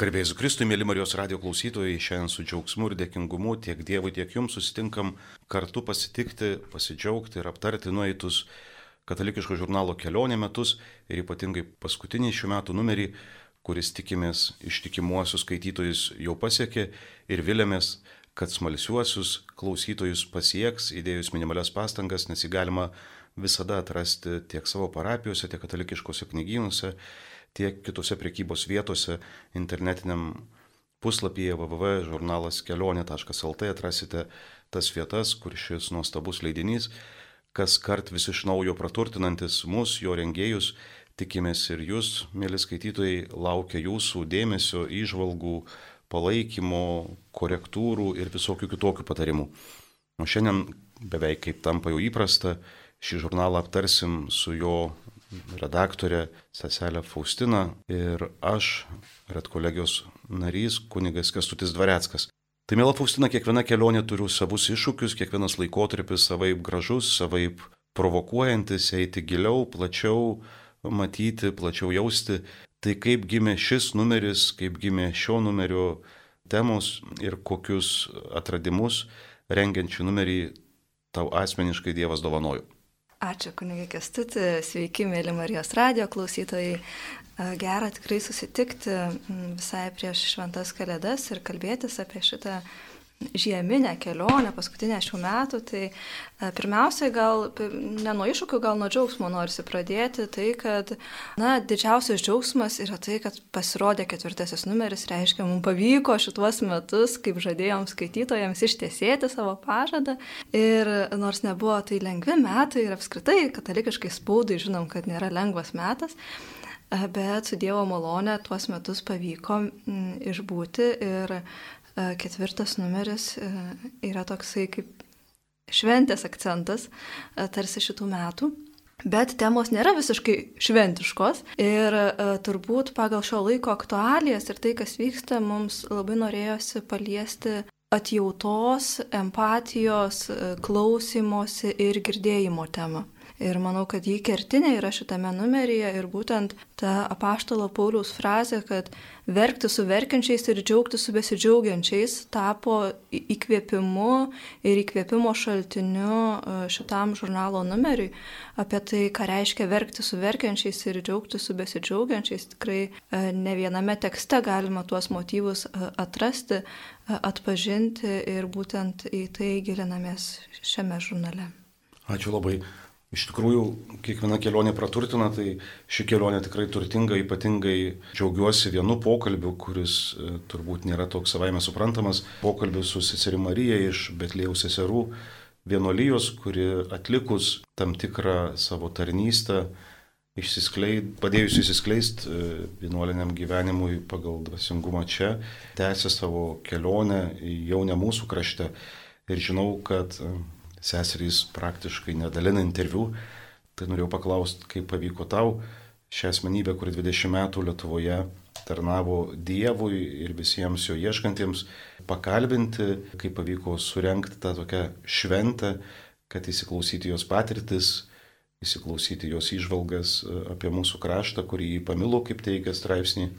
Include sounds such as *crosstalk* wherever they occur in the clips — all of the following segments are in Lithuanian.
Garbėjus Kristui, mėly Marijos radio klausytojai, šiandien su džiaugsmu ir dėkingumu tiek Dievui, tiek Jums susitinkam kartu pasitikti, pasidžiaugti ir aptarti nueitus katalikiško žurnalo kelionė metus ir ypatingai paskutinį šių metų numerį, kuris tikimės ištikimuosius skaitytojus jau pasiekė ir vilėmės, kad smalsiuosius klausytojus pasieks, įdėjus minimalias pastangas, nes jį galima visada atrasti tiek savo parapijose, tiek katalikiškose knygynuose tiek kitose prekybos vietose internetiniam puslapyje www.žurnalaskelionė.lt atrasite tas vietas, kur šis nuostabus leidinys, kas kart vis iš naujo praturtinantis mus, jo rengėjus, tikimės ir jūs, mėly skaitytojai, laukia jūsų dėmesio, įžvalgų, palaikymo, korektūrų ir visokių kitokių patarimų. O šiandien beveik kaip tampa jau įprasta, šį žurnalą aptarsim su jo redaktorė seselė Faustina ir aš, redkolegijos narys, kunigas Kestutis Dvareckas. Tai mėla Faustina, kiekviena kelionė turi savus iššūkius, kiekvienas laikotarpis savaip gražus, savaip provokuojantis, eiti giliau, plačiau, matyti, plačiau jausti. Tai kaip gimė šis numeris, kaip gimė šio numerio temos ir kokius atradimus rengiant šį numerį tau asmeniškai Dievas dovanojo. Ačiū, kunigė Kestutė, sveiki, mėly Marijos radio klausytojai. Gera tikrai susitikti visai prieš šventas kalėdas ir kalbėtis apie šitą žieminę kelionę, paskutinę šių metų, tai e, pirmiausiai gal ne nuo iššūkių, gal nuo džiaugsmo norisi pradėti, tai kad, na, didžiausias džiaugsmas yra tai, kad pasirodė ketvirtasis numeris, reiškia, mums pavyko šituos metus, kaip žadėjom skaitytojams, ištiesėti savo pažadą. Ir nors nebuvo tai lengvi metai ir apskritai katalikiškai spaudai žinom, kad nėra lengvas metas, e, bet su Dievo malonė tuos metus pavyko išbūti ir ketvirtas numeris e, yra toksai kaip šventės akcentas e, tarsi šitų metų. Bet temos nėra visiškai šventiškos ir turbūt pagal šio laiko aktualijas ir tai, kas vyksta, mums labai norėjosi paliesti atjautos, empatijos, klausimosi ir girdėjimo temą. Ir manau, kad jį kertinė yra šitame numeryje ir būtent ta apaštalo Pauliaus frazė, kad verkti su verkiančiais ir džiaugti su besidžiaugiančiais tapo įkvėpimu ir įkvėpimo šaltiniu e, šitam žurnalo numeriui. Apie tai, ką reiškia verkti su verkiančiais ir džiaugti su besidžiaugiančiais, tikrai e, ne viename tekste galima tuos motyvus e, atrasti, atpažinti ir būtent į tai gilinamės šiame žurnale. Ačiū labai. Iš tikrųjų, kiekviena kelionė praturtina, tai ši kelionė tikrai turtinga, ypatingai džiaugiuosi vienu pokalbiu, kuris e, turbūt nėra toks savaime suprantamas. Pokalbiu su seserimi Marija iš Betlėjaus seserų vienolyjos, kuri atlikus tam tikrą savo tarnystę, padėjus įsiskleisti e, vienuoliniam gyvenimui pagal dvasingumą čia, tęsė savo kelionę jau ne mūsų krašte. Ir žinau, kad e, seserys praktiškai nedalina interviu, tai norėjau paklausti, kaip pavyko tau šią asmenybę, kuri 20 metų Lietuvoje tarnavo Dievui ir visiems jo ieškantiems, pakalbinti, kaip pavyko surenkti tą tokią šventę, kad įsiklausyti jos patirtis, įsiklausyti jos išvalgas apie mūsų kraštą, kurį jį pamilo, kaip teigia straipsnį,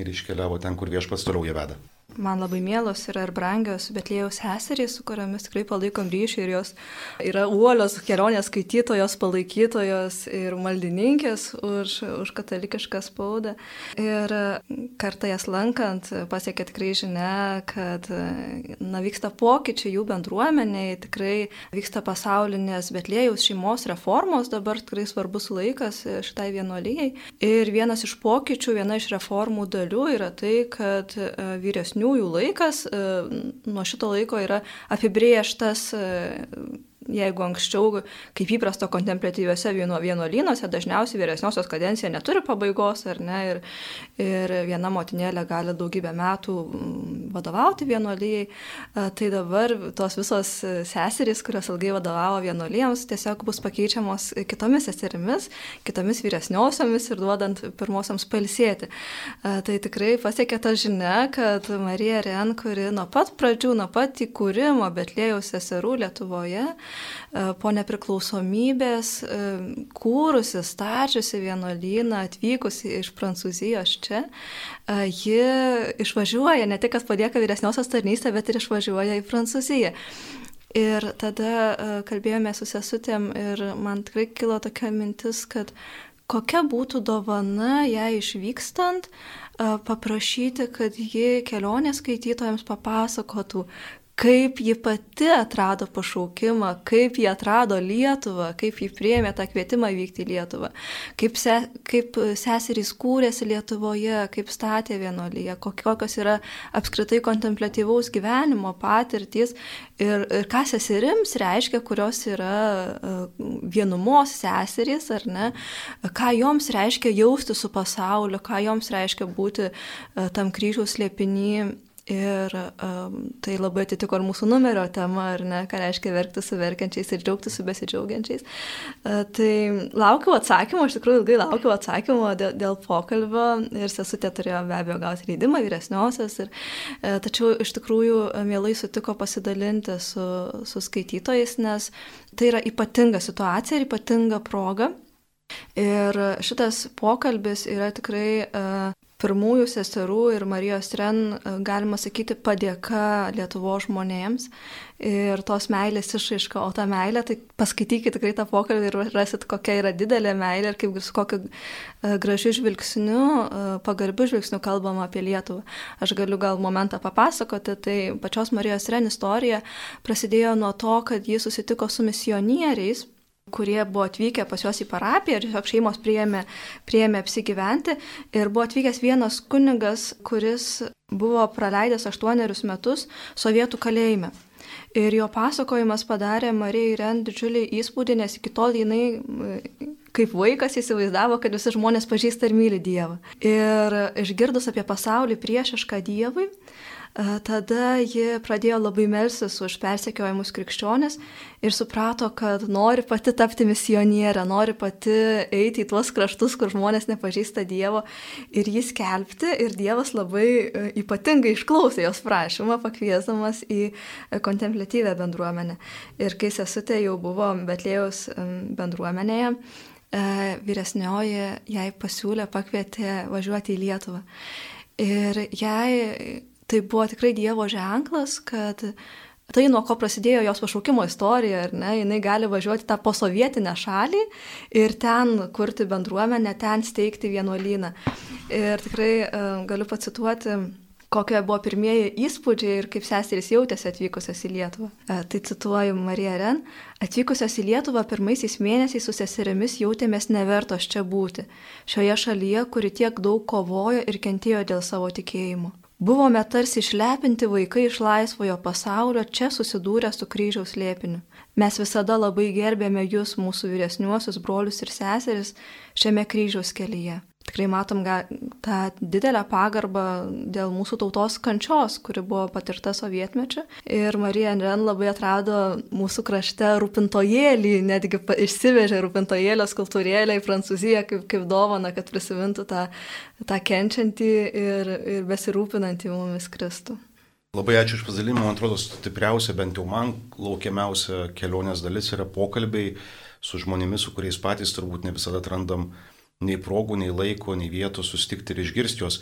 ir iškeliavo ten, kur viešpats toliau ją veda. Man labai mielos yra ir brangios Betlėjaus seserys, su kuriamis tikrai palaikom ryšį ir jos yra uolios kelionės skaitytojos, palaikytojos ir maldininkės už, už katalikišką spaudą. Ir kartą jas lankant pasiekė tikrai žinia, kad na, vyksta pokyčiai jų bendruomeniai, tikrai vyksta pasaulinės Betlėjaus šeimos reformos, dabar tikrai svarbus laikas šitai vienuolyjei. Ir vienas iš pokyčių, viena iš reformų dalių yra tai, kad vyresnių vyresniųjų laikas e, nuo šito laiko yra apibrieštas e, jeigu anksčiau, kaip įprasto kontemplatyviuose vienuolynuose, dažniausiai vyresniosios kadencija neturi pabaigos, ar ne, ir, ir viena motinėlė gali daugybę metų mm, vadovauti vienuolyjei, tai dabar tos visos seserys, kurios ilgai vadovavo vienuolyjams, tiesiog bus pakeičiamos kitomis seserimis, kitomis vyresniosiomis ir duodant pirmosiams palsėti. Tai tikrai pasiekė ta žinia, kad Marija Ren, kuri nuo pat pradžių, nuo pat įkūrimo Betlėjaus seserų Lietuvoje, po nepriklausomybės kūrusi, stačiusi vienuolyną, atvykusi iš Prancūzijos čia, ji išvažiuoja, ne tik, kad palieka vyresniosios tarnystę, bet ir išvažiuoja į Prancūziją. Ir tada kalbėjome su sesutėm ir man tikrai kilo tokia mintis, kad kokia būtų dovana ją išvykstant, paprašyti, kad ji kelionės skaitytojams papasakotų, kaip ji pati atrado pašaukimą, kaip ji atrado Lietuvą, kaip ji priemė tą kvietimą vykti į Lietuvą, kaip, se, kaip seserys kūrėsi Lietuvoje, kaip statė vienolyje, kokios yra apskritai kontemplatyvaus gyvenimo patirtys ir, ir ką seserims reiškia, kurios yra vienumos seserys, ar ne, ką joms reiškia jausti su pasauliu, ką joms reiškia būti tam kryžiaus liepinį Ir um, tai labai atitiko ir mūsų numerio tema, ar ne, ką reiškia verkti su verkiančiais ir džiaugti su besidžiaugiančiais. Uh, tai laukiu atsakymo, iš tikrųjų ilgai laukiu atsakymo dėl, dėl pokalbio ir sesutė turėjo be abejo gauti leidimą vyresniosios. Ir, uh, tačiau iš tikrųjų mielai sutiko pasidalinti su, su skaitytojais, nes tai yra ypatinga situacija ir ypatinga proga. Ir šitas pokalbis yra tikrai uh, pirmųjų seserų ir Marijos Ren, e, galima sakyti, padėka Lietuvo žmonėms ir tos meilės išaiška, o ta meilė, tai paskaitykite tikrai tą pokalbį ir rasit, kokia yra didelė meilė ir kaip su kokiu e, gražiu žvilgsniu, e, pagarbiu žvilgsniu kalbama apie Lietuvą. Aš galiu gal momentą papasakoti, tai pačios Marijos Ren istorija prasidėjo nuo to, kad ji susitiko su misionieriais kurie buvo atvykę pas juos į parapiją ir tiesiog šeimos priėmė, priėmė apsigyventi. Ir buvo atvykęs vienas kunigas, kuris buvo praleidęs aštuonerius metus sovietų kalėjime. Ir jo pasakojimas padarė Marijai Ren didžiulį įspūdį, nes iki tol jinai kaip vaikas įsivaizdavo, kad visi žmonės pažįsta ir myli Dievą. Ir išgirdus apie pasaulį priešišką Dievui, Tada ji pradėjo labai melsis už persekiojimus krikščionis ir suprato, kad nori pati tapti misionierę, nori pati eiti į tuos kraštus, kur žmonės nepažįsta Dievo ir jį skelbti. Ir Dievas labai e, ypatingai išklausė jos prašymą, pakviesdamas į kontemplatyvę bendruomenę. Ir kai sesutė jau buvo Betlėjaus bendruomenėje, e, vyresnioji jai pasiūlė, pakvietė važiuoti į Lietuvą. Ir jai tai buvo tikrai Dievo ženklas, kad tai, nuo ko prasidėjo jos pašaukimo istorija, ar ne, jinai gali važiuoti tą posovietinę šalį ir ten kurti bendruomenę, ten steigti vienuolyną. Ir tikrai uh, galiu pacituoti kokie buvo pirmieji įspūdžiai ir kaip seserys jautėsi atvykusios į Lietuvą. E, tai cituoju Mariją Ren. Atvykusios į Lietuvą pirmaisiais mėnesiais su seserimis jautėmės nevertos čia būti, šioje šalyje, kuri tiek daug kovojo ir kentėjo dėl savo tikėjimo. Buvome tarsi išlepinti vaikai iš laisvojo pasaulio, čia susidūrę su kryžiaus lėpiniu. Mes visada labai gerbėme jūs, mūsų vyresniuosius brolius ir seseris, šiame kryžiaus kelyje tikrai matom tą didelę pagarbą dėl mūsų tautos kančios, kuri buvo patirta sovietmečiu. Ir Marija Ren labai atrado mūsų krašte rūpintojėlį, netgi išsivežė rūpintojėlio skultūrėlę į Prancūziją kaip, kaip dovana, kad prisimintų tą, tą kenčiantį ir, ir besirūpinantį mumis Kristų. Labai ačiū iš pasidalimą, man atrodo, stipriausia, bent jau man laukiamiausia kelionės dalis yra pokalbiai su žmonėmis, su kuriais patys turbūt ne visada atrandam nei progų, nei laiko, nei vietos sustikti ir išgirsti juos.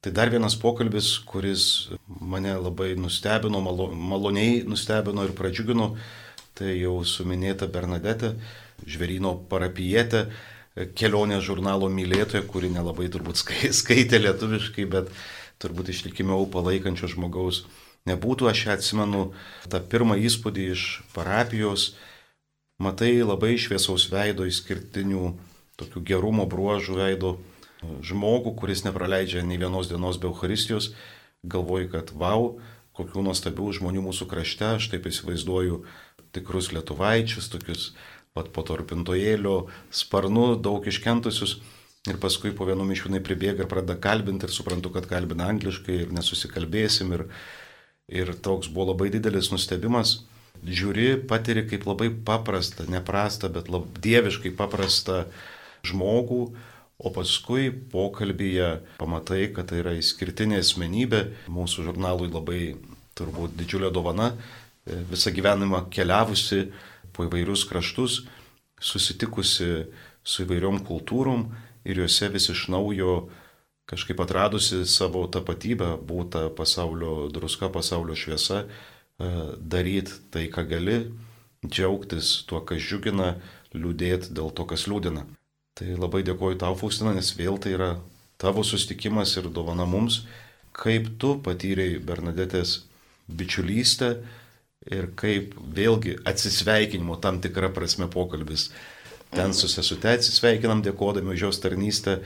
Tai dar vienas pokalbis, kuris mane labai nustebino, malo, maloniai nustebino ir pradžiugino, tai jau suminėta Bernadette, žverino parapijietė, kelionės žurnalo mylėtoja, kuri nelabai turbūt *laughs* skaitė lietuviškai, bet turbūt išlikimiau palaikančio žmogaus nebūtų. Aš atsimenu tą pirmą įspūdį iš parapijos, matai labai šviesaus veido išskirtinių tokių gerumo bruožų veido žmogų, kuris nepraleidžia nei vienos dienos be Euharistijos, galvoju, kad wow, kokių nuostabių žmonių mūsų krašte, aš taip įsivaizduoju tikrus lietuvaičius, tokius pat po torpintojėlio sparnu, daug iškentusius. Ir paskui po vienu mišiūnai pribėga ir pradeda kalbinti ir suprantu, kad kalbina angliškai ir nesusikalbėsim. Ir, ir toks buvo labai didelis nustebimas. Žiūri, patiri kaip labai paprastą, neprastą, bet lab, dieviškai paprastą žmogų, o paskui pokalbėje pamatai, kad tai yra išskirtinė asmenybė, mūsų žurnalui labai turbūt didžiulė dovana, e, visą gyvenimą keliavusi, po įvairius kraštus, susitikusi su įvairiom kultūrom ir juose vis iš naujo kažkaip atradusi savo tapatybę, būta pasaulio druska, pasaulio šviesa, e, daryti tai, ką gali, džiaugtis tuo, kas džiugina, liūdėti dėl to, kas liūdina. Tai labai dėkoju tau, Faustina, nes vėl tai yra tavo sustikimas ir dovana mums, kaip tu patyrei Bernadetės bičiulystę ir kaip vėlgi atsisveikinimo tam tikrą prasme pokalbis. Ten su sesute atsisveikinam, dėkodami už jos tarnystę,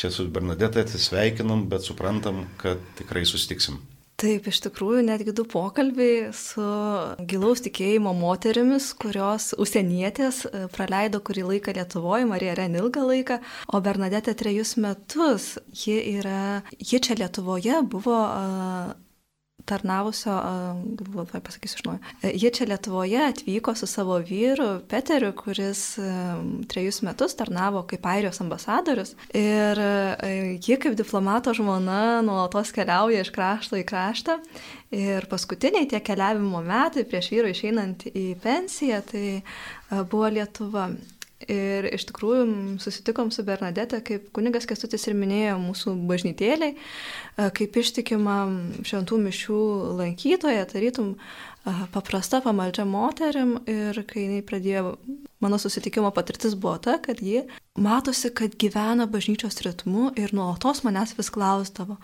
čia su Bernadete atsisveikinam, bet suprantam, kad tikrai sustiksim. Taip, iš tikrųjų, netgi du pokalbiai su gilaus tikėjimo moterimis, kurios užsienietės e, praleido kurį laiką Lietuvoje, Marija Ren ilgą laiką, o Bernadette trejus metus. Ji, yra, ji čia Lietuvoje buvo tarnavusio, labai pasakysiu iš naujo. E, jie čia Lietuvoje atvyko su savo vyru Peteriu, kuris e, trejus metus tarnavo kaip Airijos ambasadorius. Ir e, ji kaip diplomato žmona nuolatos keliauja iš krašto į kraštą. Ir paskutiniai tie keliavimo metai prieš vyru išeinant į pensiją, tai buvo Lietuva. Ir iš tikrųjų susitikom su Bernadette, kaip kunigas Kestutis ir minėjo mūsų bažnytėliai, kaip ištikima šventų mišių lankytoja, tarytum paprasta pamaldžia moterim ir kai jinai pradėjo, mano susitikimo patirtis buvo ta, kad ji matosi, kad gyvena bažnyčios ritmu ir nuolatos manęs vis klausdavo,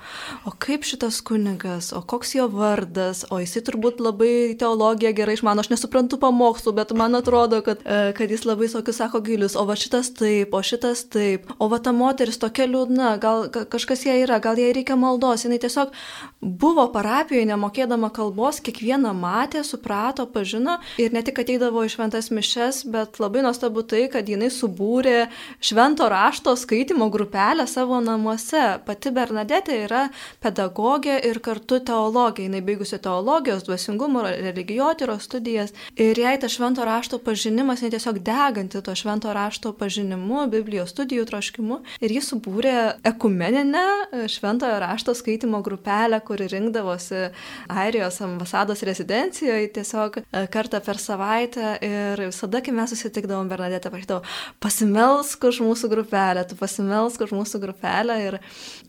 o kaip šitas kunigas, o koks jo vardas, o jisai turbūt labai teologiją gerai išmano, aš nesuprantu pamokslų, bet man atrodo, kad, e, kad jis labai tokius sako gilius, o va šitas taip, o šitas taip, o va ta moteris tokia liūdna, gal kažkas jai yra, gal jai reikia maldos, jinai tiesiog buvo parapijoje, nemokėdama kalbos, kiekvieną matė, suprato, pažino ir ne tik ateidavo iš šventas mišes, bet labai nuostabu tai, kad jinai subūrė švento rašto skaitimo grupelę savo namuose. Pati Bernadette yra pedagogė ir kartu teologija. Jis baigusi teologijos, dvasingumo, religijotyros studijas. Ir jai tas švento rašto pažinimas, jis tiesiog deganti to švento rašto pažinimu, Biblijos studijų troškimu. Ir jis subūrė ekumeninę šventojo rašto skaitimo grupelę, kuri rinkdavosi Airijos ambasados rezidencijoje tiesiog e, kartą per savaitę. Ir visada, kai mes susitikdavom, Bernadette prašydavo, pasimelsk už mūsų grupelę, tu pasimelsk už mūsų grupelę ir,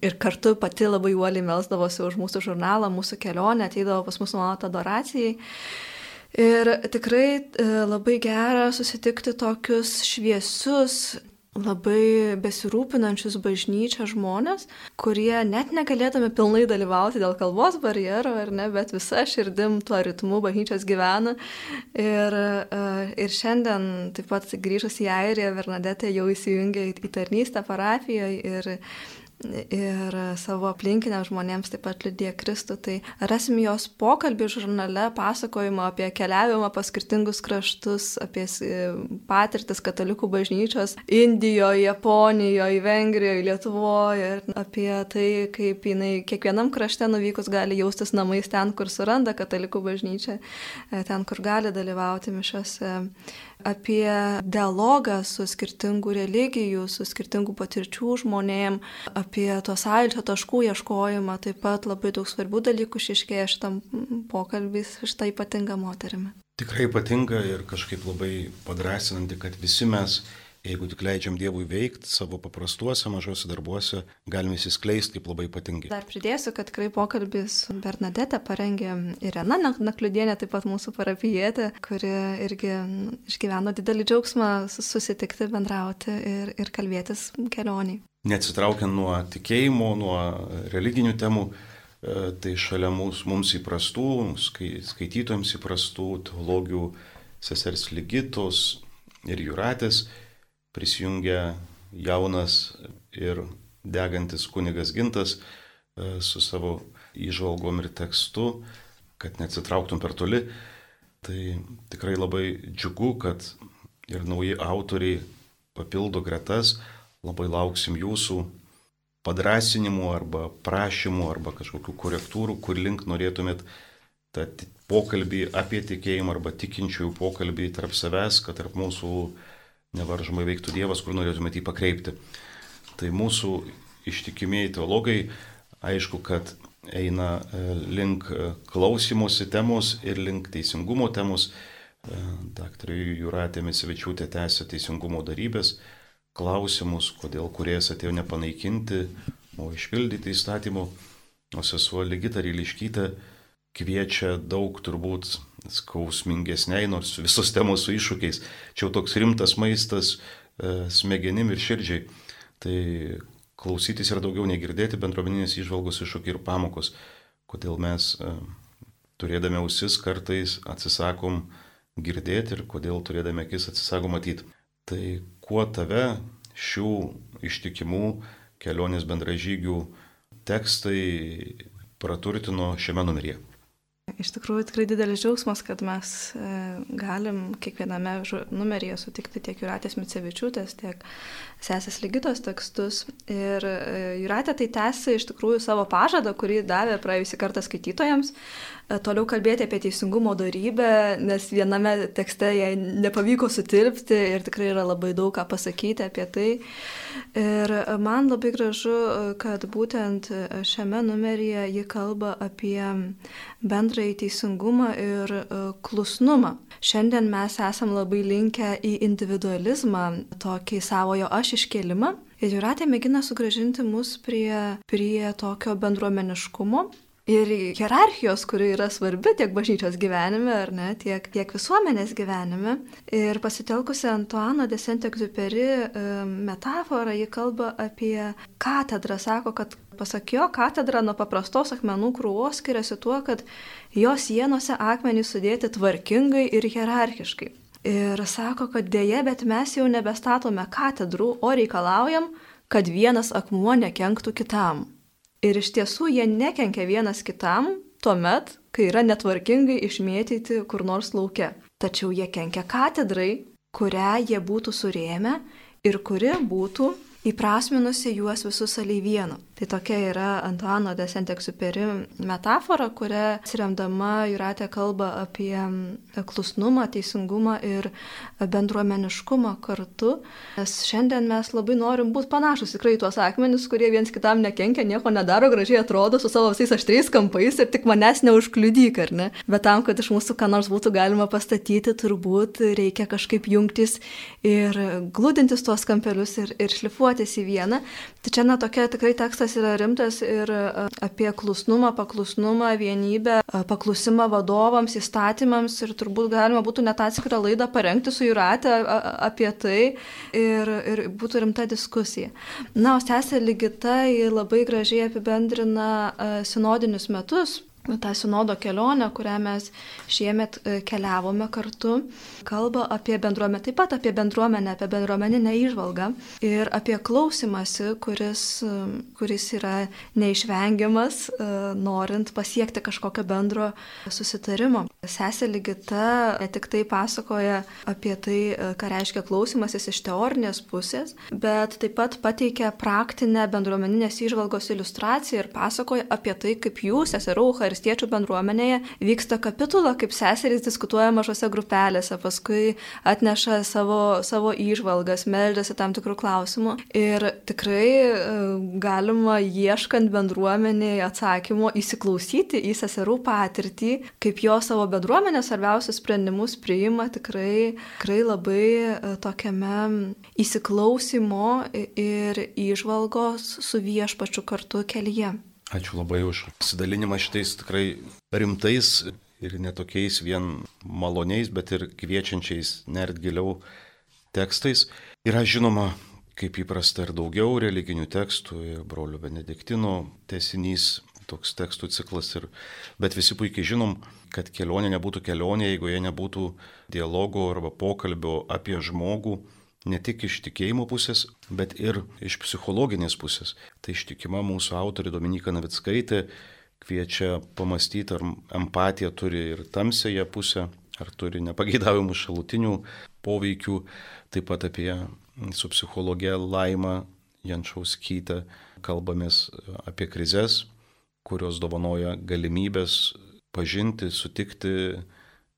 ir kartu pati labai uoliai melsdavosi už mūsų žurnalą, mūsų kelionę, ateidavo pas mus nuolat adoracijai. Ir tikrai e, labai gera susitikti tokius šviesius, labai besirūpinančius bažnyčią žmonės, kurie net negalėtume pilnai dalyvauti dėl kalbos barjero, ar ne, bet visa širdim tuo ritmu bažnyčios gyvena. Ir, e, ir šiandien taip pat grįžus į Airiją, Bernadette jau įsijungė į tarnystę parafijoje ir ir savo aplinkiniams žmonėms taip pat liudija Kristų. Tai rasim jos pokalbį žurnale, pasakojimą apie keliavimą pas skirtingus kraštus, apie patirtis katalikų bažnyčios Indijoje, Japonijoje, Vengrijoje, Lietuvoje ir apie tai, kaip jinai kiekvienam krašte nuvykus gali jaustis namais ten, kur suranda katalikų bažnyčią, ten, kur gali dalyvauti mišiose apie dialogą su skirtingų religijų, su skirtingų patirčių žmonėm, apie tos sąlyčio taškų ieškojimą, taip pat labai daug svarbių dalykų išiškėja šitam pokalbį šitą ypatingą moterimi. Tikrai ypatinga ir kažkaip labai padrasinanti, kad visi mes jeigu tik leidžiam Dievui veikti savo paprastuose mažose darbuose, galime įsiskleisti kaip labai ypatingi. Dar pridėsiu, kad tikrai pokalbį su Bernadette parengė Irena Nakliudienė, taip pat mūsų parapijietė, kuri irgi išgyveno didelį džiaugsmą susitikti, bendrauti ir, ir kalbėtis kelioniai. Neatsitraukiant nuo tikėjimo, nuo religinių temų, e, tai šalia mums, mums įprastų, skaitytojams įprastų teologijų sesers Ligitos ir Juratės prisijungia jaunas ir degantis kunigas Gintas e, su savo įžvalgom ir tekstu, kad neatsitrauktum per toli. Tai tikrai labai džiugu, kad ir nauji autoriai papildo gretas, labai lauksim jūsų padrasinimų arba prašymų arba kažkokių korektūrų, kur link norėtumėt tą pokalbį apie tikėjimą arba tikinčiųjų pokalbį tarp savęs, kad tarp mūsų nevaržomai veiktų Dievas, kur norėtumėte jį pakreipti. Tai mūsų ištikimieji teologai, aišku, kad eina e, link e, klausimosi temos ir link teisingumo temos, Daktarė Juratė Misivečiūtė tęsė teisingumo darybės klausimus, kodėl kuriejas atėjo nepanaikinti, o išpildyti įstatymų. O sesuo Ligita Ryliškytė kviečia daug turbūt skausmingesniai, nors visos temos su iššūkiais. Čia jau toks rimtas maistas e, smegenim ir širdžiai. Tai klausytis ir daugiau negirdėti bendruomeninės išvalgos iššūkiai ir pamokos. Kodėl mes e, turėdami ausis kartais atsisakom girdėti ir kodėl turėdami akis atsisakom matyti. Tai kuo tave šių ištikimų kelionės bendražygių tekstai praturtino šiame numeryje? Iš tikrųjų, tikrai didelis džiaugsmas, kad mes e, galim kiekviename numeryje sutikti tiek Juratės Micevičiūtės, tiek sesės Ligitos tekstus. Ir e, Juratė tai tęsi iš tikrųjų savo pažadą, kurį davė praėjusį kartą skaitytojams, toliau kalbėti apie teisingumo darybę, nes viename tekste jai nepavyko sutilpti ir tikrai yra labai daug ką pasakyti apie tai. Ir man labai gražu, kad būtent šiame numeryje ji kalba apie bendrąjį teisingumą ir klusnumą. Šiandien mes esam labai linkę į individualizmą, tokį savojo aš iškelimą. Ir Juratė mėgina sugražinti mus prie, prie tokio bendruomeniškumo, ir hierarchijos, kuri yra svarbi tiek bažnyčios gyvenime, ar ne, tiek, tiek visuomenės gyvenime. Ir pasitelkusi Antuano de Saint-Exupéry metaforą, ji kalba apie katedrą, sako, kad pasak jo, katedra nuo paprastos akmenų krūvos skiriasi tuo, kad jos sienose akmenys sudėti tvarkingai ir hierarchiškai. Ir sako, kad dėje, bet mes jau nebestatome katedrų, o reikalaujam, kad vienas akmuo nekenktų kitam. Ir iš tiesų jie nekenkia vienas kitam tuomet, kai yra netvarkingai išmėtyti kur nors lauke. Tačiau jie kenkia katedrai, kurią jie būtų surėmę ir kuri būtų įprasminusi juos visus aliai vienu. Tai tokia yra Antuano de Saint-Exupéry metafora, kuria atsiremdama Juratė kalba apie klusnumą, teisingumą ir bendruomeniškumą kartu. Nes šiandien mes labai norim būti panašus tikrai tuos akmenis, kurie viens kitam nekenkia, nieko nedaro, gražiai atrodo su savo visais aštriais kampais ir tik manęs neužkliudyk, ar ne? Bet tam, kad iš mūsų ką nors būtų galima pastatyti, turbūt reikia kažkaip jungtis ir glūdintis tuos kampelius ir, ir šlifuotis į vieną. Tai čia, na, tokia tikrai tekstas tekstas yra rimtas ir e, apie klusnumą, paklusnumą, vienybę, e, paklusimą vadovams, įstatymams ir turbūt galima būtų net atskirą laidą parengti su Juratė apie tai ir, ir būtų rimta diskusija. Na, o sesė Ligita labai gražiai apibendrina e, sinodinius metus tą sinodo kelionę, kurią mes šiemet e, keliavome kartu, kalba apie bendruomenę, taip pat apie bendruomenę, apie bendruomeninę išvalgą ir apie klausimąsi, kuris, e, kuris yra neišvengiamas, e, norint pasiekti kažkokio bendro susitarimo. Sesė Ligita ne tik tai pasakoja apie tai, ką reiškia klausimasis iš teorinės pusės, bet taip pat pateikia praktinę bendruomeninės išvalgos iliustraciją ir pasakoja apie tai, kaip jūs, seserų, eucharistiečių bendruomenėje vyksta kapitula, kaip seserys diskutuoja mažose grupelėse, paskui atneša savo, savo įžvalgas, meldžiasi tam tikrų klausimų. Ir tikrai e, galima ieškant bendruomenėje atsakymo įsiklausyti į seserų patirtį, kaip jo savo bendruomenės svarbiausius sprendimus priima tikrai, tikrai labai e, tokiame įsiklausimo ir įžvalgos su viešpačiu kartu kelyje. Ačiū labai už pasidalinimą šitais tikrai rimtais ir netokiais vien maloniais, bet ir kviečiančiais nert giliau tekstais. Yra žinoma, kaip įprasta ir daugiau religinių tekstų, ir brolio Benediktino tesinys, toks tekstų ciklas, ir, bet visi puikiai žinom, kad kelionė nebūtų kelionė, jeigu jie nebūtų dialogo arba pokalbio apie žmogų ne tik iš tikėjimo pusės, bet ir iš psichologinės pusės. Tai ištikima mūsų autorė Dominika Navickaitė kviečia pamastyti, ar empatija turi ir tamsėje pusę, ar turi nepageidavimų šalutinių poveikių, taip pat apie su psichologė Laima Jančauskytė kalbamės apie krizės, kurios dovanoja galimybės pažinti, sutikti,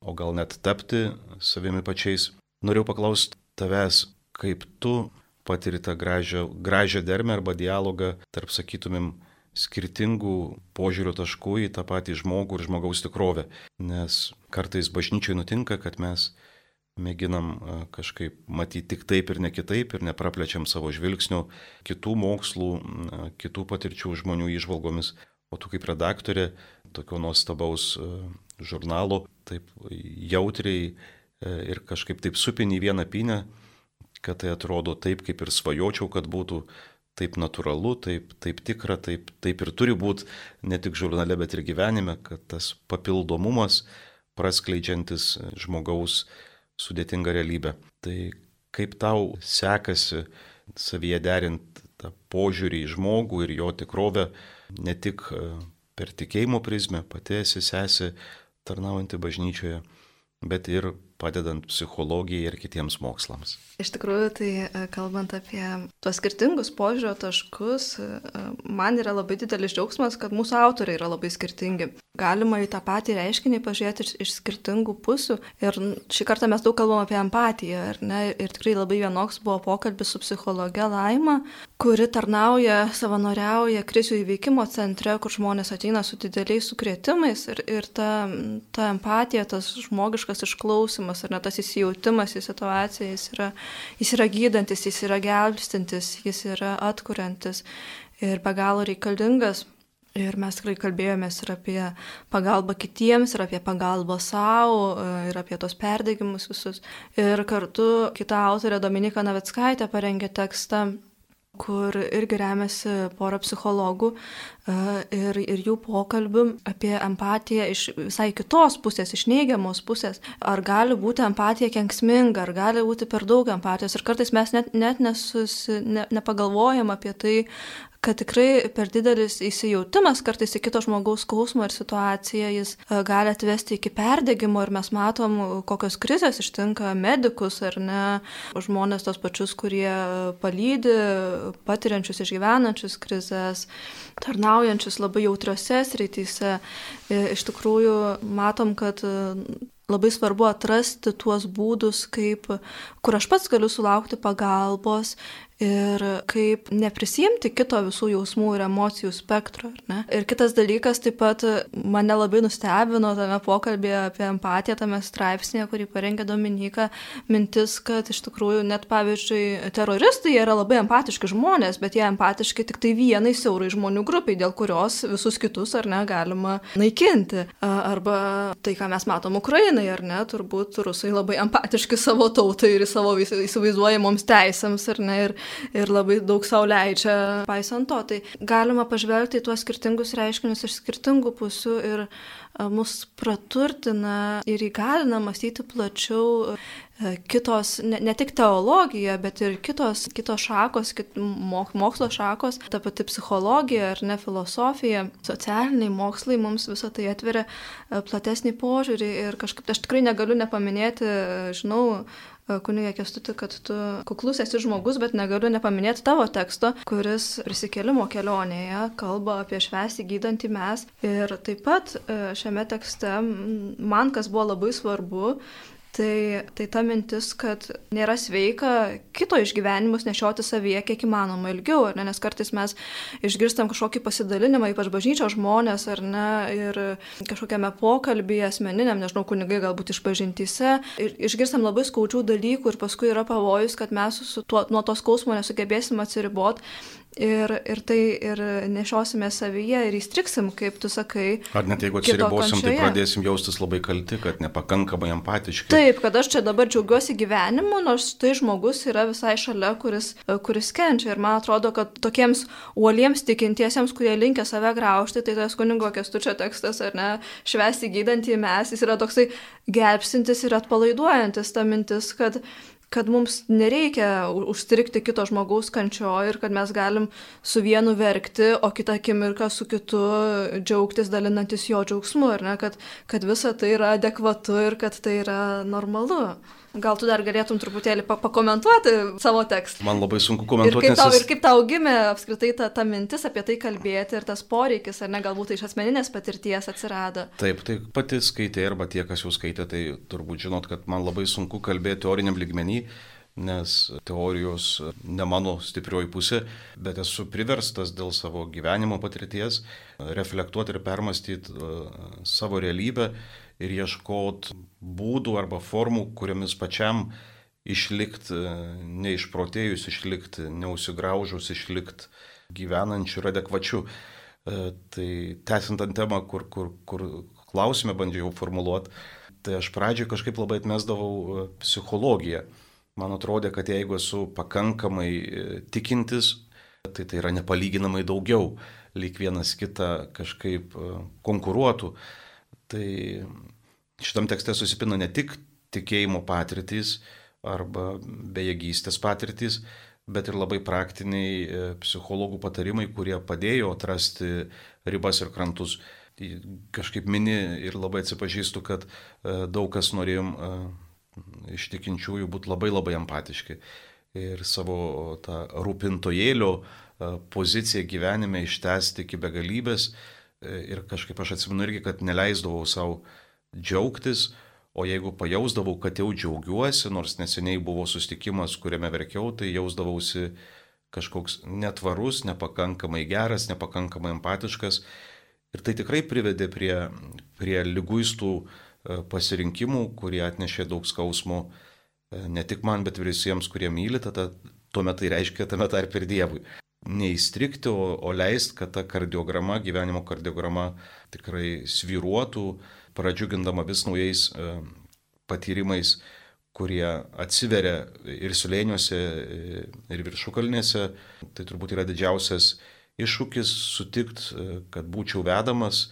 o gal net tapti savimi pačiais. Norėjau paklausti tavęs, kaip tu patiri tą gražią, gražią dermę arba dialogą tarp, sakytumėm, skirtingų požiūrio taškų į tą patį žmogų ir žmogaus tikrovę. Nes kartais bažnyčiai nutinka, kad mes mėginam kažkaip matyti tik taip ir ne kitaip ir nepraplečiam savo žvilgsnių kitų mokslų, kitų patirčių žmonių išvalgomis. O tu kaip redaktorė tokio nuostabaus žurnalo taip jautriai ir kažkaip taip supinį vieną pinę, kad tai atrodo taip, kaip ir svajočiau, kad būtų taip natūralu, taip, taip tikra, taip, taip ir turi būti ne tik žurnale, bet ir gyvenime, kad tas papildomumas praskleidžiantis žmogaus sudėtingą realybę. Tai kaip tau sekasi savyje derinti tą požiūrį į žmogų ir jo tikrovę, ne tik e, per tikėjimo prizmę, pati esi sesi tarnaujanti bažnyčioje, bet ir padedant psichologijai ir kitiems mokslams. Iš tikrųjų, tai e, kalbant apie tuos skirtingus požiūrio taškus, e, man yra labai didelis džiaugsmas, kad mūsų autoriai yra labai skirtingi. Galima į tą patį reiškinį pažiūrėti iš, iš skirtingų pusių. Ir šį kartą mes daug kalbam apie empatiją. Ir tikrai labai vienoks buvo pokalbis su psichologe Laima, kuri tarnauja, savanoriauja krizių įveikimo centre, kur žmonės ateina su dideliais sukrėtimais. Ir, ir ta, ta empatija, tas žmogiškas išklausimas ar net tas įsijautimas į situaciją, jis yra Jis yra gydantis, jis yra gelbstintis, jis yra atkuriantis ir be galo reikalingas. Ir mes tikrai kalbėjomės ir apie pagalbą kitiems, ir apie pagalbą savo, ir apie tos perdegimus visus. Ir kartu kita autorė Dominika Navickaitė parengė tekstą kur irgi remiasi pora psichologų e, ir, ir jų pokalbių apie empatiją iš visai kitos pusės, iš neigiamos pusės. Ar gali būti empatija kenksminga, ar gali būti per daug empatijos. Ir kartais mes net, net nesusi, ne, nepagalvojam apie tai, kad tikrai per didelis įsijautimas kartais į kito žmogaus skausmą ir situaciją jis e, gali atvesti iki perdegimo ir mes matom, kokios krizės ištinka medikus ar ne, žmonės tos pačius, kurie palydi patiriančius, išgyvenančius krizės, tarnaujančius labai jautriose srityse. E, iš tikrųjų matom, kad labai svarbu atrasti tuos būdus, kaip, kur aš pats galiu sulaukti pagalbos ir kaip neprisimti kito visų jausmų ir emocijų spektro. Ir kitas dalykas taip pat mane labai nustebino tame pokalbėje apie empatiją, tame straipsnėje, kurį parengė Dominika, mintis, kad iš tikrųjų net pavyzdžiui teroristai yra labai empatiški žmonės, bet jie empatiški tik tai vienai siaurai žmonių grupiai, dėl kurios visus kitus ar ne galima naikinti. Arba tai, ką mes matom Ukrainai, ar ne, turbūt rusai labai empatiški savo tautai ir savo įsivaizduojamoms teisėms, ar ne, ir ir labai daug sau leidžia paisant to. Tai galima pažvelgti į tuos skirtingus reiškinius iš skirtingų pusių ir mus praturtina ir įgalina mąstyti plačiau kitos, ne, ne tik teologija, bet ir kitos, kitos šakos, kit, mokslo šakos, ta pati psichologija ar ne filosofija, socialiniai mokslai mums visą tai atveria platesnį požiūrį ir kažkaip aš tikrai negaliu nepaminėti, žinau, kunigė Kestuti, kad tu kuklus esi žmogus, bet negaliu nepaminėti tavo teksto, kuris prisikėlimo kelionėje kalba apie švęsti gydantį mes. Ir taip pat šiame tekste man kas buvo labai svarbu, Tai, tai ta mintis, kad nėra sveika kito išgyvenimus nešioti savyje kiek įmanoma ilgiau, ne? nes kartais mes išgirstam kažkokį pasidalinimą, ypač bažnyčios žmonės, ar ne, ir kažkokiame pokalbėje asmeniniam, nežinau, kunigai galbūt išpažintyse, ir išgirstam labai skaudžių dalykų ir paskui yra pavojus, kad mes tuo, nuo to skausmo nesugebėsim atsiriboti Ir, ir tai ir nešiosime savyje ir įstriksim, kaip tu sakai. Ar net jeigu atsiribosim, tai pradėsim jaustis labai kalti, kad nepakankamai empatiški. Taip, kad aš čia dabar džiaugiuosi gyvenimu, nors tai žmogus yra visai šalia, kuris, kuris kenčia. Ir man atrodo, kad tokiems uoliems tikintiesiems, kurie linkia save graužti, tai tas kunigo kestučio tekstas, ar ne, švesti gydantį mes, jis yra toksai gelbsintis ir atpalaiduojantis ta mintis, kad kad mums nereikia užstrikti kito žmogaus kančio ir kad mes galim su vienu verkti, o kitą akimirką su kitu džiaugtis dalinantis jo džiaugsmu, ar ne, kad, kad visa tai yra adekvatu ir kad tai yra normalu. Gal tu dar galėtum truputėlį pakomentuoti savo tekstą? Man labai sunku komentuoti. Ir kaip tau, ir kaip tau gimė apskritai ta, ta mintis apie tai kalbėti ir tas poreikis, ar ne galbūt tai iš asmeninės patirties atsirado? Taip, tai pati skaitė arba tie, kas jau skaitė, tai turbūt žinot, kad man labai sunku kalbėti teoriniam lygmenį, nes teorijos ne mano stiprioji pusė, bet esu priverstas dėl savo gyvenimo patirties reflektuoti ir permastyti e, savo realybę ir ieškoti būdų arba formų, kuriomis pačiam išlikti e, neišprotėjus, išlikti neusigraužus, išlikti gyvenančių ir adekvačių. E, tai tęsiant ant temą, kur, kur, kur klausime bandžiau formuluoti, tai aš pradžioje kažkaip labai atmesdavau psichologiją Man atrodė, kad jeigu esu pakankamai e, tikintis, tai tai yra nepalyginamai daugiau, lyg vienas kitą kažkaip e, konkuruotų. Tai šitam tekste susipina ne tik tikėjimo patirtys arba bejėgystės patirtys, bet ir labai praktiniai e, psichologų patarimai, kurie padėjo atrasti ribas ir krantus. Kažkaip mini ir labai atsipažįstu, kad daug kas norėjom iš tikinčiųjų būti labai labai empatiški ir savo tą rūpintojėlio e, poziciją gyvenime ištesti iki begalybės. E, ir kažkaip aš atsimenu irgi, kad neleisdavau savo džiaugtis, o jeigu pajausdavau, kad jau džiaugiuosi, nors neseniai buvo sustikimas, kuriame verkiau, tai jausdavausi kažkoks netvarus, nepakankamai geras, nepakankamai empatiškas. Ir tai tikrai privedė prie, prie lyguistų E, pasirinkimų, kurie atnešė daug skausmų e, ne tik man, bet ir visiems, kurie myli, tada tuomet tai reiškia tame tarp ir Dievui. Neįstrikti, o, o leisti, kad ta kardiograma, gyvenimo kardiograma tikrai sviruotų, pradžiugindama vis naujais e, patyrimais, kurie atsiveria ir sulėniuose, ir viršukalnėse. Tai turbūt yra didžiausias iššūkis sutikti, kad būčiau vedamas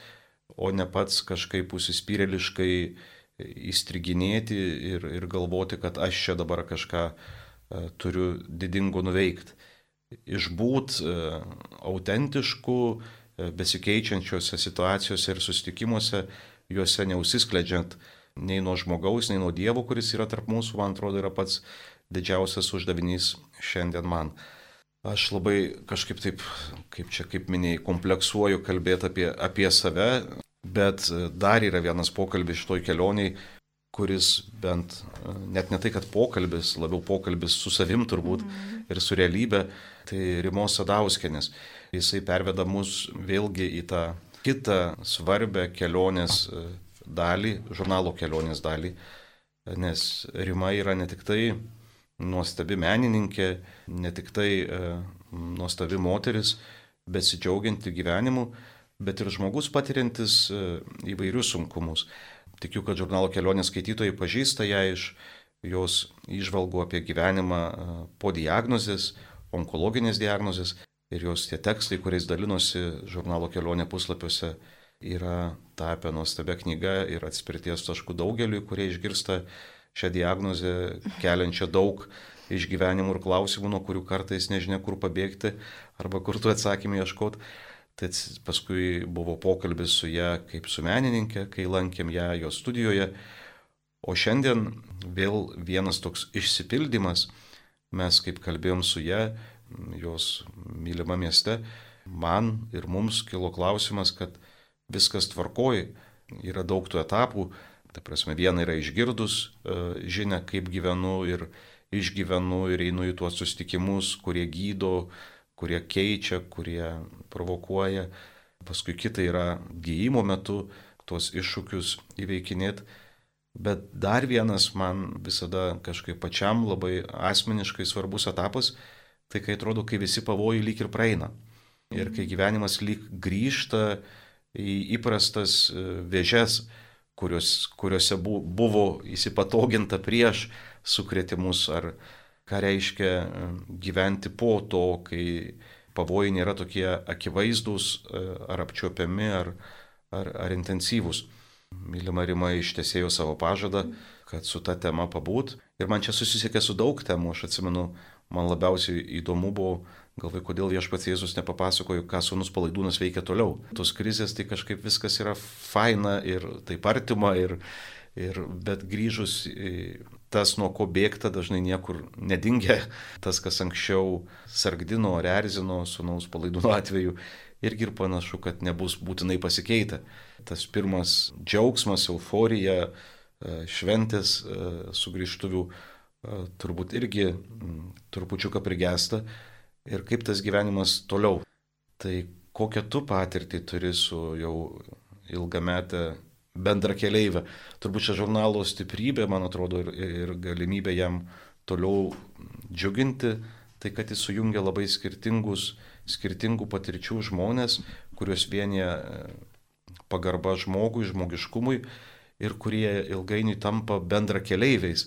o ne pats kažkaip užsispyrėliškai įstriginėti ir, ir galvoti, kad aš čia dabar kažką e, turiu didingo nuveikti. Išbūt e, autentiškų, e, besikeičiančiose situacijose ir susitikimuose, juose neusiskledžiant nei nuo žmogaus, nei nuo Dievo, kuris yra tarp mūsų, man atrodo, yra pats didžiausias uždavinys šiandien man. Aš labai kažkaip taip, kaip čia, kaip minėjai, kompleksuoju kalbėti apie, apie save, bet dar yra vienas pokalbis šitoj kelioniai, kuris bent, net ne tai, kad pokalbis, labiau pokalbis su savim turbūt mm. ir su realybė, tai Rimos Sadauskenės. Jisai perveda mus vėlgi į tą kitą svarbę kelionės e, dalį, žurnalo kelionės dalį, nes Rima yra ne tik tai nuostabi menininkė, ne tik tai e, nuostabi moteris, besidžiaugianti gyvenimu, bet ir žmogus patiriantis e, įvairius sunkumus. Tikiu, kad žurnalo kelionės skaitytojai pažįsta ją iš jos išvalgų apie gyvenimą po diagnozės, onkologinės diagnozės ir jos tie tekstai, kuriais dalinosi žurnalo kelionė puslapiuose, yra tapę nuostabia knyga ir atspirties taškų daugeliu, kurie išgirsta šią diagnozę keliančią daug išgyvenimų ir klausimų, nuo kurių kartais nežinia, kur pabėgti arba kur tu atsakymį ieškoti. Tai paskui buvo pokalbis su ją kaip su menininkė, kai lankėm ją jos studijoje. O šiandien vėl vienas toks išsipildymas. Mes kaip kalbėjom su ją, jos mylima mieste, man ir mums kilo klausimas, kad viskas tvarkoji, yra daug tų etapų, Ta prasme, viena yra išgirdus e, žinia, kaip gyvenu ir išgyvenu ir einu į tuos susitikimus, kurie gydo, kurie keičia, kurie provokuoja. Paskui kita yra gyjimo metu tuos iššūkius įveikinėti. Bet dar vienas man visada kažkaip pačiam labai asmeniškai svarbus etapas, tai kai atrodo, kai visi pavojai lyg ir praeina. Ir kai gyvenimas lyg grįžta į įprastas e, vėžes, kurios, kuriuose buvo įsipatoginta prieš sukretimus, ar ką reiškia e, gyventi po to, kai pavojai nėra tokie akivaizdus e, ar apčiopiami, ar, ar, ar intensyvūs. Mylima Rima ištesėjo savo pažadą, kad su ta tema pabūt. Ir man čia susisiekė su daug temų, aš atsimenu, man labiausiai įdomu buvo Galvoju, kodėl viešpats Jėzus nepapasakojo, ką sunus palaidūnas veikia toliau. Tos krizės tai kažkaip viskas yra faina ir taip artima, ir, ir, bet grįžus tas, nuo ko bėgta, dažnai niekur nedingia. Tas, kas anksčiau sargdino ar erzino sunaus palaidūno atveju, irgi ir panašu, kad nebus būtinai pasikeitę. Tas pirmas džiaugsmas, euforija, e, šventės e, sugrįžtuvių turbūt irgi trupučiuką prigesta ir kaip tas gyvenimas toliau. Tai kokią tu patirtį turi su jau ilgametę bendra keleivę. Turbūt čia žurnalo stiprybė, man atrodo, ir, ir galimybė jam toliau džiuginti, tai kad jis sujungia labai skirtingus, skirtingų patirčių žmonės, kuriuos vienyje pagarba žmogui, žmogiškumui ir kurie ilgainiui tampa bendra keleiviais,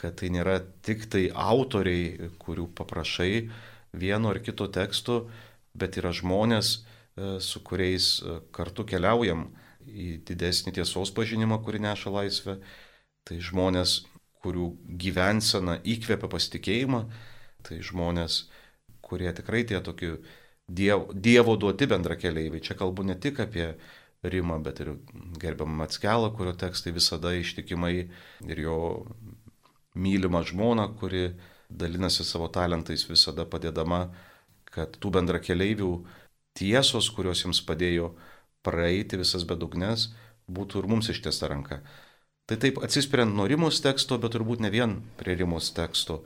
kad tai nėra tik tai autoriai, kurių paprašai vieno ar kito teksto, bet yra žmonės, e, su kuriais e, kartu keliaujam į didesnį tiesos pažinimą, kuri neša laisvę. Tai žmonės, kurių gyvensena įkvepia pasitikėjimą, tai žmonės, kurie tikrai tie tokie dievo, dievo duoti bendra keliaiviai. Čia kalbu ne tik apie Rimą, bet ir gerbiamą Matskelą, kurio tekstai visada ištikimai ir jo mylimą žmoną, kuri dalinasi savo talentais visada padėdama, kad tų bendra keliaivių tiesos, kurios jiems padėjo praeiti visas bedugnes, būtų ir mums ištiesta ranka. Tai taip atsispiriant nuo Rimos teksto, bet turbūt ne vien prie Rimos teksto,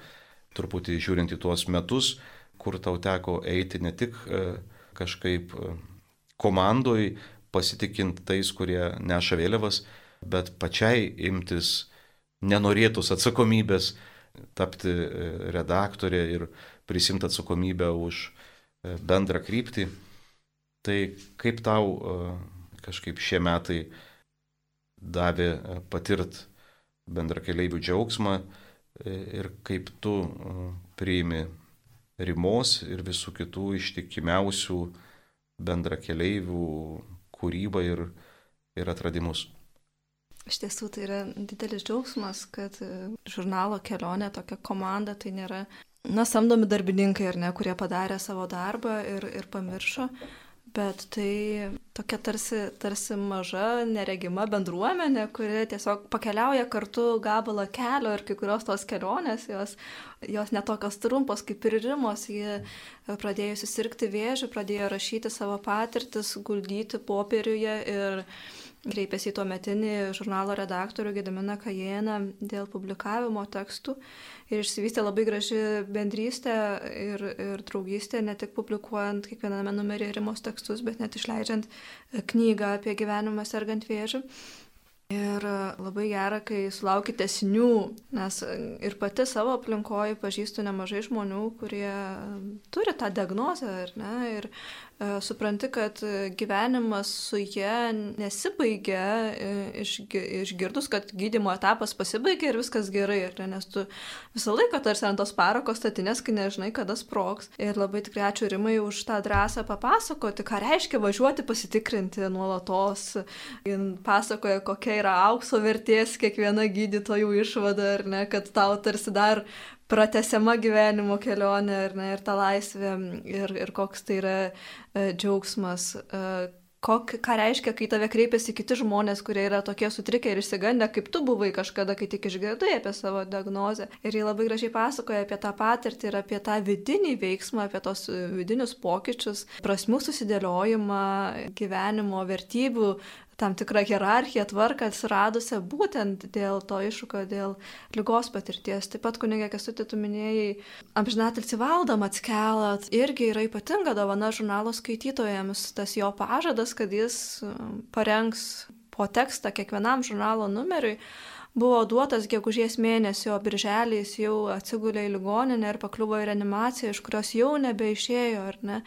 truputį žiūrint į tuos metus, kur tau teko eiti ne tik e, kažkaip e, komandoj, pasitikint tais, kurie neša vėliavas, bet pačiai imtis nenorėtus atsakomybės, tapti e, redaktorė ir prisimti atsakomybę už bendrą kryptį. Tai kaip tau kažkaip šie metai davė patirt bendra keliaivių džiaugsmą ir kaip tu priimi rimos ir visų kitų ištikimiausių bendra keleivių kūrybą ir, ir atradimus. Iš tiesų tai yra didelis džiaugsmas, kad e, žurnalo kelionė, tokia komanda, tai nėra, na, samdomi darbininkai ar ne, kurie padarė savo darbą ir, ir pamiršo, bet tai tokia tarsi, tarsi maža, neregima bendruomenė, kuri tiesiog pakeliauja kartu gabalą kelio ir kai kurios tos kelionės, jos, jos netokios trumpos kaip ir rimos, ji pradėjo susirgti vėžių, pradėjo rašyti savo patirtis, guldyti popieriuje ir kreipėsi į tuo metinį žurnalo redaktorių Gediminą Kajeną dėl publikavimo tekstų ir išsivystė labai graži bendrystė ir, ir draugystė, ne tik publikuojant kiekviename numeryje rimos tekstus, bet net išleidžiant knygą apie gyvenimą sergant vėžių. Ir labai gera, kai sulauki tesinių, nes ir pati savo aplinkoje pažįstu nemažai žmonių, kurie turi tą diagnozę, ne, ir E, supranti, kad gyvenimas su jie nesibaigia e, išgirdus, kad gydimo etapas pasibaigia ir viskas gerai, ne, nes tu visą laiką tarsi ant tos parako statinės, kai nežinai, kada sproks. Ir labai tikrai ačiū Rimai už tą drąsą papasakoti, ką reiškia važiuoti pasitikrinti nuolatos. Jis pasakoja, kokia yra aukso vertės kiekviena gydytojų išvada, ar ne, kad tau tarsi dar pratesiama gyvenimo kelionė ir, ne, ir ta laisvė ir, ir koks tai yra e, džiaugsmas. E, kok, ką reiškia, kai tave kreipiasi kiti žmonės, kurie yra tokie sutrikę ir išsigandę, kaip tu buvai kažkada, kai tik išgirdai apie savo diagnozę. Ir jie labai gražiai pasakoja apie tą patirtį ir apie tą vidinį veiksmą, apie tos vidinius pokyčius, prasmių susidėliojimą, gyvenimo vertybių tam tikrą hierarchiją, tvarką atsiradusią būtent dėl to iššūkio, dėl lygos patirties. Taip pat kunigė Kesutė, tu minėjai, amžinatilsi valdą Matskelą, irgi yra ypatinga dovana žurnalo skaitytojams, tas jo pažadas, kad jis um, parengs po tekstą kiekvienam žurnalo numeriui buvo duotas gegužės mėnesio, birželį jis jau atsigulė į ligoninę ir pakliuvo į reanimaciją, iš kurios jau nebeišėjo, ar ne.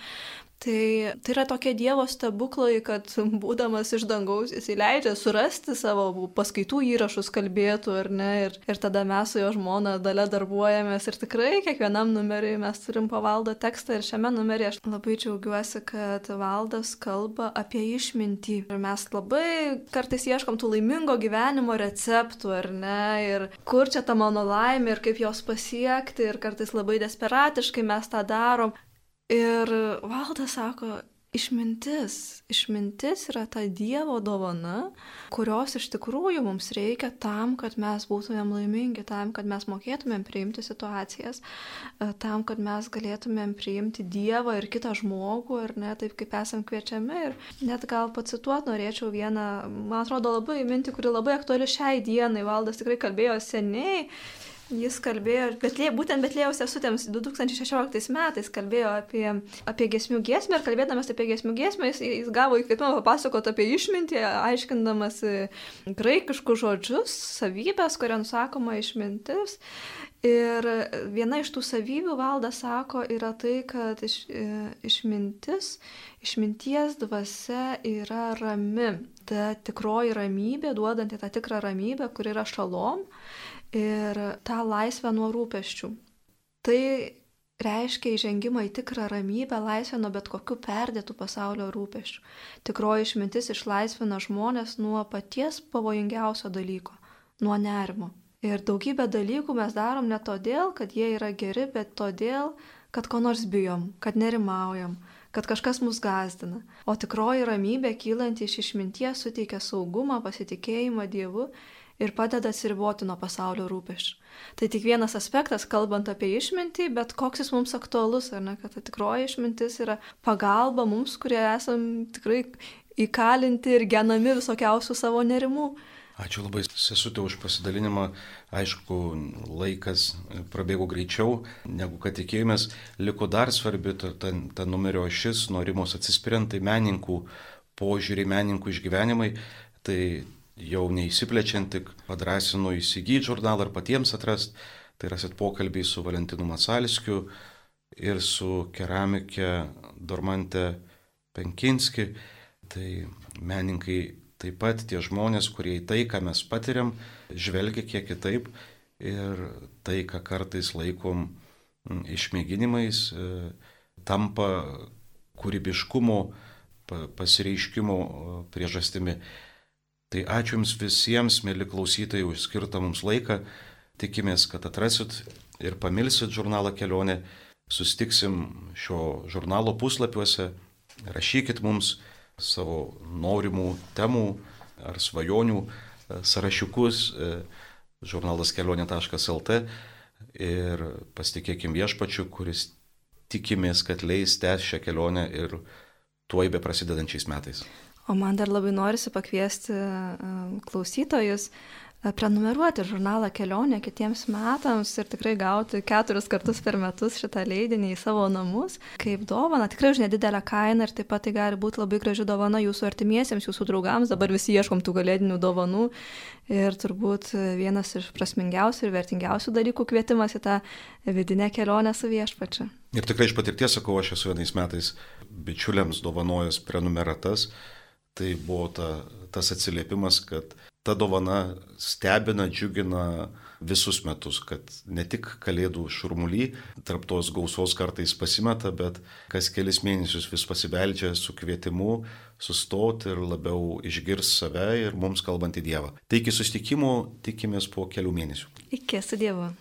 Tai, tai yra tokie Dievo stebuklai, kad būdamas iš dangaus jis įleidžia surasti savo paskaitų įrašus, kalbėtų ar ne. Ir, ir tada mes su jo žmona dalė darbuojamės ir tikrai kiekvienam numeriui mes turim pavaldo tekstą ir šiame numeryje aš labai džiaugiuosi, kad valdas kalba apie išmintį. Ir mes labai kartais ieškom tų laimingo gyvenimo receptų ar ne. Ir kur čia ta mano laimė ir kaip jos pasiekti. Ir kartais labai desperatiškai mes tą darom. Ir valdas sako, išmintis. Išmintis yra ta Dievo dovana, kurios iš tikrųjų mums reikia tam, kad mes būtumėm laimingi, tam, kad mes mokėtumėm priimti situacijas, e, tam, kad mes galėtumėm priimti Dievą ir kitą žmogų, ir ne taip, kaip esam kviečiami. Ir net gal pacituot norėčiau vieną, man atrodo, labai mintį, kuri labai aktuali šiai dienai. Valdas tikrai kalbėjo seniai Jis kalbėjo, betlė, būtent Betlėjaus sesutėms 2016 metais kalbėjo apie, apie gesmių giesmę ir kalbėdamas apie gesmių giesmę jis, jis gavo įkvėpimą papasakoti apie išmintį, aiškindamas graikiškus žodžius, savybės, kurią nusakoma išmintis. Ir viena iš tų savybių valdas sako yra tai, kad iš, e, išmintis, išminties dvasia yra rami. Ta tikroji ramybė, duodanti tą tikrą ramybę, kur yra šalom ir tą laisvę nuo rūpeščių. Tai reiškia įžengimą į tikrą ramybę, laisvę nuo bet kokių perdėtų pasaulio rūpeščių. Tikroji išmintis išlaisvina žmonės nuo paties pavojingiausio dalyko - nuo nerimo. Ir daugybę dalykų mes darom ne todėl, kad jie yra geri, bet todėl, kad ko nors bijom, kad nerimaujam, kad kažkas mus gazdina. O tikroji ramybė kylanti iš išminties suteikia saugumą, pasitikėjimą Dievu ir padeda atsiriboti nuo pasaulio rūpeščių. Tai tik vienas aspektas, kalbant apie išmintį, bet koks jis mums aktualus, ar ne, kad ta tikroji išmintis yra pagalba mums, kurie esam tikrai įkalinti ir genami visokiausių savo nerimų. Ačiū labai, sesutė, už pasidalinimą. Aišku, laikas prabėgo greičiau, negu kad tikėjomės. Liko dar svarbi ta, ta, ta numerio šis, norimos atsispirint, tai menininkų požiūrį, menininkų išgyvenimai. Tai jau neįsiplečiant, tik padrasinu įsigyti žurnalą ar patiems atrast. Tai rasit pokalbį su Valentinu Masalskiu ir su keramikė Dormante Penkinski. Tai meninkai taip pat tie žmonės, kurie į tai, ką mes patiriam, žvelgia kiek kitaip ir tai, ką kartais laikom išmėginimais, e, tampa kūrybiškumo pasireiškimo priežastimi. Tai ačiū Jums visiems, mėly klausytojai, už skirtą mums laiką. Tikimės, kad atrasit ir pamilsit žurnalą kelionė. Sustiksim šio žurnalo puslapiuose. Rašykit mums savo norimų temų ar svajonių e, sąrašiukus e, žurnalas kelionė.lt ir pasitikėkim viešpačiu, kuris tikimės, kad leis tęs šią kelionę ir tuoj be prasidedančiais metais. O man dar labai norisi pakviesti klausytojus prenumeruoti žurnalą kelionė kitiems metams ir tikrai gauti keturis kartus per metus šitą leidinį į savo namus kaip dovana, tikrai už nedidelę kainą ir taip pat tai gali būti labai graži dovana jūsų artimiesiems, jūsų draugams, dabar visi ieškom tų galėdinių dovanų ir turbūt vienas iš prasmingiausių ir vertingiausių dalykų kvietimas į tą vidinę kelionę su viešpačiu. Ir tikrai iš patirties sakau, aš esu vienais metais bičiuliams dovanojęs prenumeratas tai buvo ta, tas atsiliepimas, kad ta dovana stebina, džiugina visus metus, kad ne tik kalėdų šurmuly tarp tos gausos kartais pasimeta, bet kas kelis mėnesius vis pasibeldžia su kvietimu sustoti ir labiau išgirs save ir mums kalbant į Dievą. Tai iki susitikimų tikimės po kelių mėnesių. Iki su Dievu.